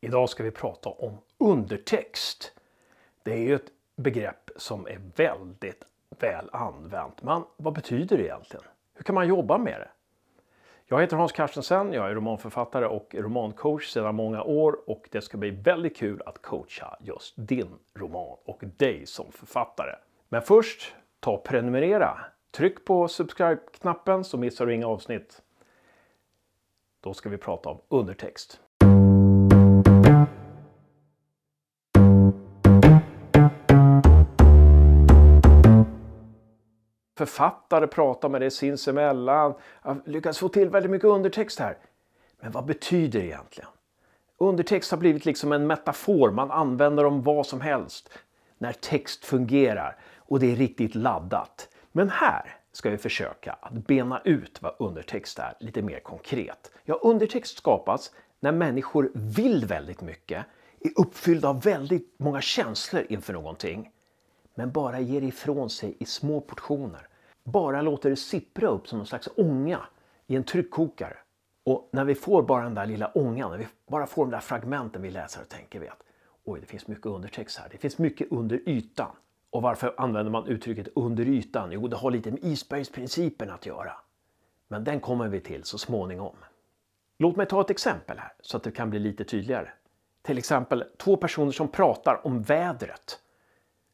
Idag ska vi prata om undertext. Det är ju ett begrepp som är väldigt väl använt. Men vad betyder det egentligen? Hur kan man jobba med det? Jag heter Hans Carstensen, jag är romanförfattare och romancoach sedan många år och det ska bli väldigt kul att coacha just din roman och dig som författare. Men först, ta och prenumerera. Tryck på subscribe-knappen så missar du inga avsnitt. Då ska vi prata om undertext. Författare pratar med det sinsemellan. Jag lyckas få till väldigt mycket undertext här. Men vad betyder det egentligen? Undertext har blivit liksom en metafor. Man använder om vad som helst när text fungerar och det är riktigt laddat. Men här ska vi försöka att bena ut vad undertext är lite mer konkret. Ja, undertext skapas när människor vill väldigt mycket, är uppfyllda av väldigt många känslor inför någonting, men bara ger ifrån sig i små portioner. Bara låter det sippra upp som en slags ånga i en tryckkokare. Och när vi får bara den där lilla ångan, när vi bara får de där fragmenten vi läser och tänker vi att oj, det finns mycket undertext här. Det finns mycket under ytan. Och varför använder man uttrycket under ytan? Jo, det har lite med isbergsprincipen att göra. Men den kommer vi till så småningom. Låt mig ta ett exempel här så att det kan bli lite tydligare. Till exempel två personer som pratar om vädret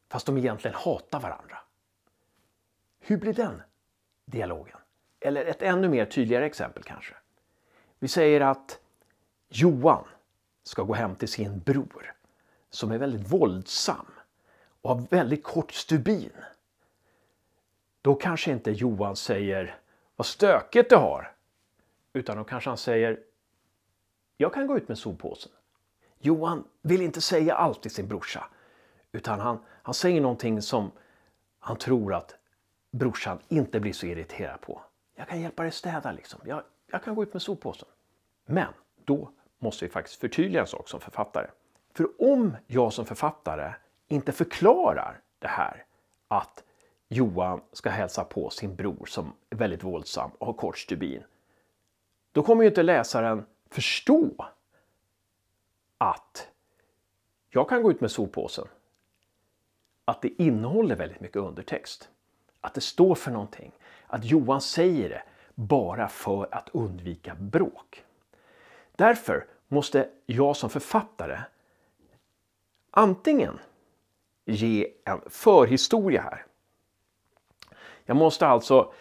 fast de egentligen hatar varandra. Hur blir den dialogen? Eller ett ännu mer tydligare exempel kanske. Vi säger att Johan ska gå hem till sin bror som är väldigt våldsam och har väldigt kort stubin. Då kanske inte Johan säger vad stökigt du har. Utan då kanske han säger jag kan gå ut med soppåsen. Johan vill inte säga allt till sin brorsa. Utan han, han säger någonting som han tror att brorsan inte blir så irriterad på. Jag kan hjälpa dig städa liksom. Jag, jag kan gå ut med soppåsen. Men då måste vi faktiskt förtydliga en sak som författare. För om jag som författare inte förklarar det här att Johan ska hälsa på sin bror som är väldigt våldsam och har kort stubin. Då kommer ju inte läsaren förstå att jag kan gå ut med soppåsen. Att det innehåller väldigt mycket undertext. Att det står för någonting. Att Johan säger det bara för att undvika bråk. Därför måste jag som författare antingen ge en förhistoria här. Jag måste alltså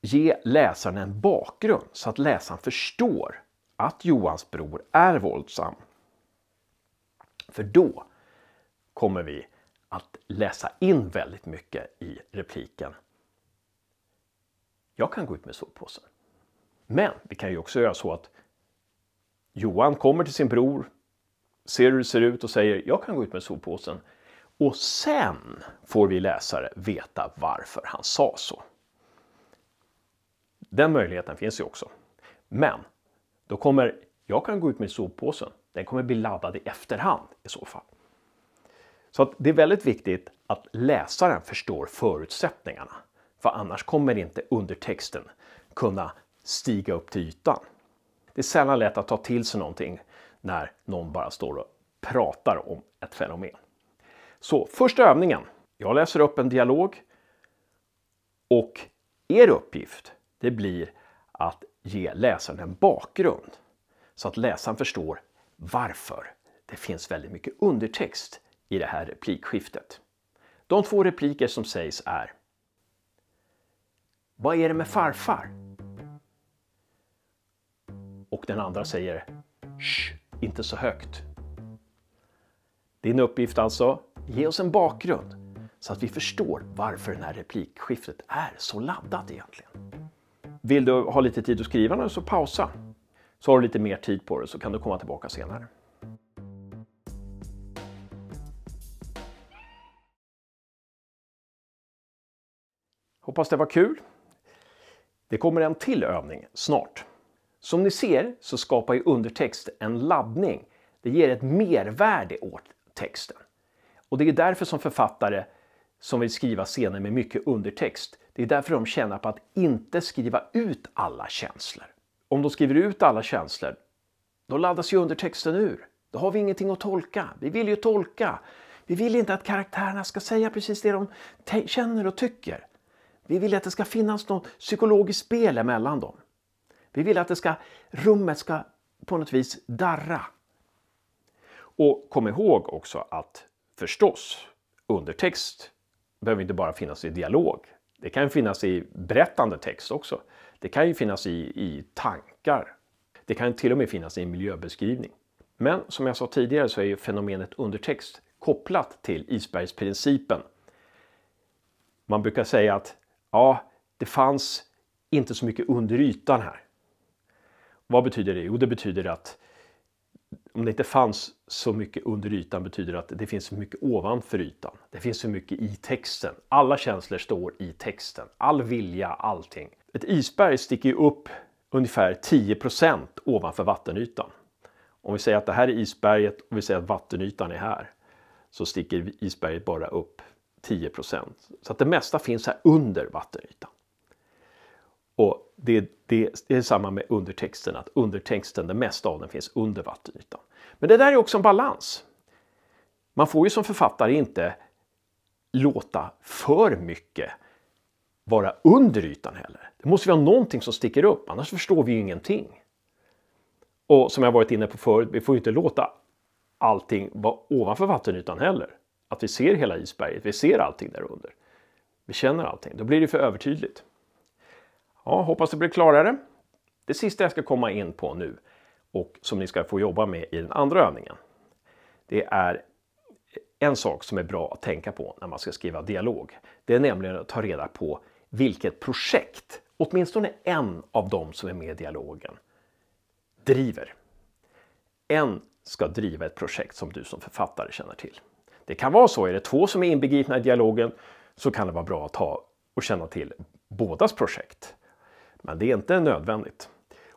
ge läsaren en bakgrund så att läsaren förstår att Johans bror är våldsam. För då kommer vi att läsa in väldigt mycket i repliken. Jag kan gå ut med soppåsen. Men vi kan ju också göra så att Johan kommer till sin bror, ser hur det ser ut och säger jag kan gå ut med soppåsen. Och sen får vi läsare veta varför han sa så. Den möjligheten finns ju också. Men då kommer jag kan gå ut med soppåsen. Den kommer bli laddad i efterhand i så fall. Så att det är väldigt viktigt att läsaren förstår förutsättningarna. För annars kommer inte undertexten kunna stiga upp till ytan. Det är sällan lätt att ta till sig någonting när någon bara står och pratar om ett fenomen. Så första övningen. Jag läser upp en dialog och er uppgift det blir att ge läsaren en bakgrund så att läsaren förstår varför det finns väldigt mycket undertext i det här replikskiftet. De två repliker som sägs är Vad är det med farfar? Och den andra säger Shh, inte så högt. Din uppgift alltså, ge oss en bakgrund så att vi förstår varför det här replikskiftet är så laddat egentligen. Vill du ha lite tid att skriva nu så pausa. Så har du lite mer tid på dig så kan du komma tillbaka senare. Hoppas det var kul. Det kommer en till övning snart. Som ni ser så skapar ju undertext en laddning. Det ger ett mervärde åt texten. Och det är därför som författare som vill skriva scener med mycket undertext, det är därför de tjänar på att inte skriva ut alla känslor. Om de skriver ut alla känslor, då laddas ju undertexten ur. Då har vi ingenting att tolka. Vi vill ju tolka. Vi vill inte att karaktärerna ska säga precis det de känner och tycker. Vi vill att det ska finnas något psykologiskt spel emellan dem. Vi vill att det ska, rummet ska på något vis darra. Och kom ihåg också att förstås, undertext behöver inte bara finnas i dialog. Det kan finnas i berättande text också. Det kan ju finnas i, i tankar. Det kan till och med finnas i en miljöbeskrivning. Men som jag sa tidigare så är ju fenomenet undertext kopplat till isbergsprincipen. Man brukar säga att ja, det fanns inte så mycket under ytan här. Vad betyder det? Jo, det betyder att om det inte fanns så mycket under ytan betyder det att det finns så mycket ovanför ytan. Det finns så mycket i texten. Alla känslor står i texten. All vilja, allting. Ett isberg sticker ju upp ungefär 10% ovanför vattenytan. Om vi säger att det här är isberget och vi säger att vattenytan är här så sticker isberget bara upp 10% Så att det mesta finns här under vattenytan. Och det, det, det, är samma med undertexten, att undertexten, det mesta av den finns under vattenytan. Men det där är också en balans. Man får ju som författare inte låta för mycket vara under ytan heller. Det måste vara någonting som sticker upp, annars förstår vi ju ingenting. Och som jag varit inne på förut, vi får ju inte låta allting vara ovanför vattenytan heller. Att vi ser hela isberget, vi ser allting där under. Vi känner allting, då blir det för övertydligt. Ja, hoppas det blir klarare. Det sista jag ska komma in på nu och som ni ska få jobba med i den andra övningen. Det är en sak som är bra att tänka på när man ska skriva dialog. Det är nämligen att ta reda på vilket projekt, åtminstone en av dem som är med i dialogen, driver. En ska driva ett projekt som du som författare känner till. Det kan vara så, är det två som är inbegripna i dialogen så kan det vara bra att ha och känna till bådas projekt. Men det är inte nödvändigt.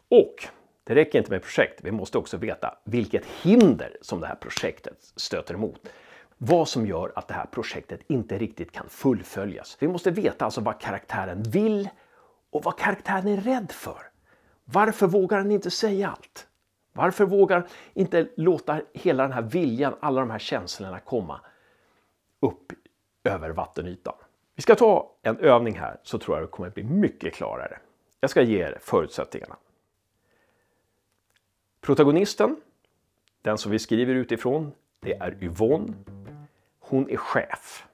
Och det räcker inte med projekt, vi måste också veta vilket hinder som det här projektet stöter emot. Vad som gör att det här projektet inte riktigt kan fullföljas. Vi måste veta alltså vad karaktären vill och vad karaktären är rädd för. Varför vågar den inte säga allt? Varför vågar inte låta hela den här viljan, alla de här känslorna komma upp över vattenytan? Vi ska ta en övning här så tror jag det kommer bli mycket klarare. Jag ska ge er förutsättningarna. Protagonisten, den som vi skriver utifrån, det är Yvonne. Hon är chef.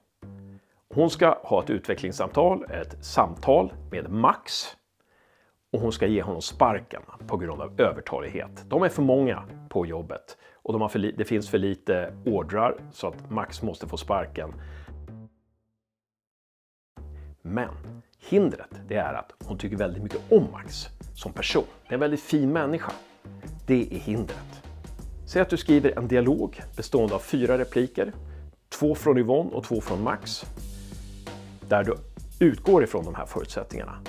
Hon ska ha ett utvecklingssamtal, ett samtal med Max. Och hon ska ge honom sparken på grund av övertalighet. De är för många på jobbet och de har för det finns för lite ordrar så att Max måste få sparken. Men hindret det är att hon tycker väldigt mycket om Max som person. Det är en väldigt fin människa. Det är hindret. Säg att du skriver en dialog bestående av fyra repliker. Två från Yvonne och två från Max. Där du utgår ifrån de här förutsättningarna.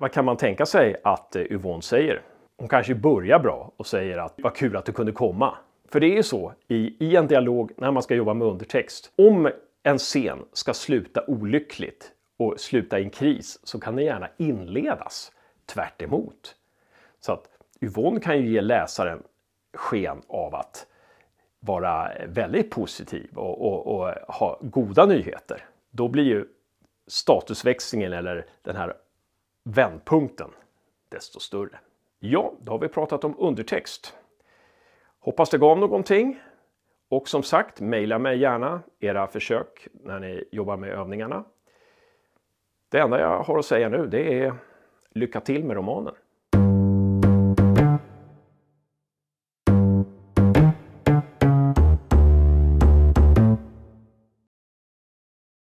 Vad kan man tänka sig att eh, Yvonne säger? Hon kanske börjar bra och säger att vad kul att du kunde komma. För det är ju så i, i en dialog när man ska jobba med undertext. Om en scen ska sluta olyckligt och sluta i en kris så kan den gärna inledas tvärt emot. Så att Yvonne kan ju ge läsaren sken av att vara väldigt positiv och, och, och ha goda nyheter. Då blir ju statusväxlingen eller den här vändpunkten desto större. Ja, då har vi pratat om undertext. Hoppas det gav någonting. Och som sagt, mejla mig gärna era försök när ni jobbar med övningarna. Det enda jag har att säga nu det är lycka till med romanen.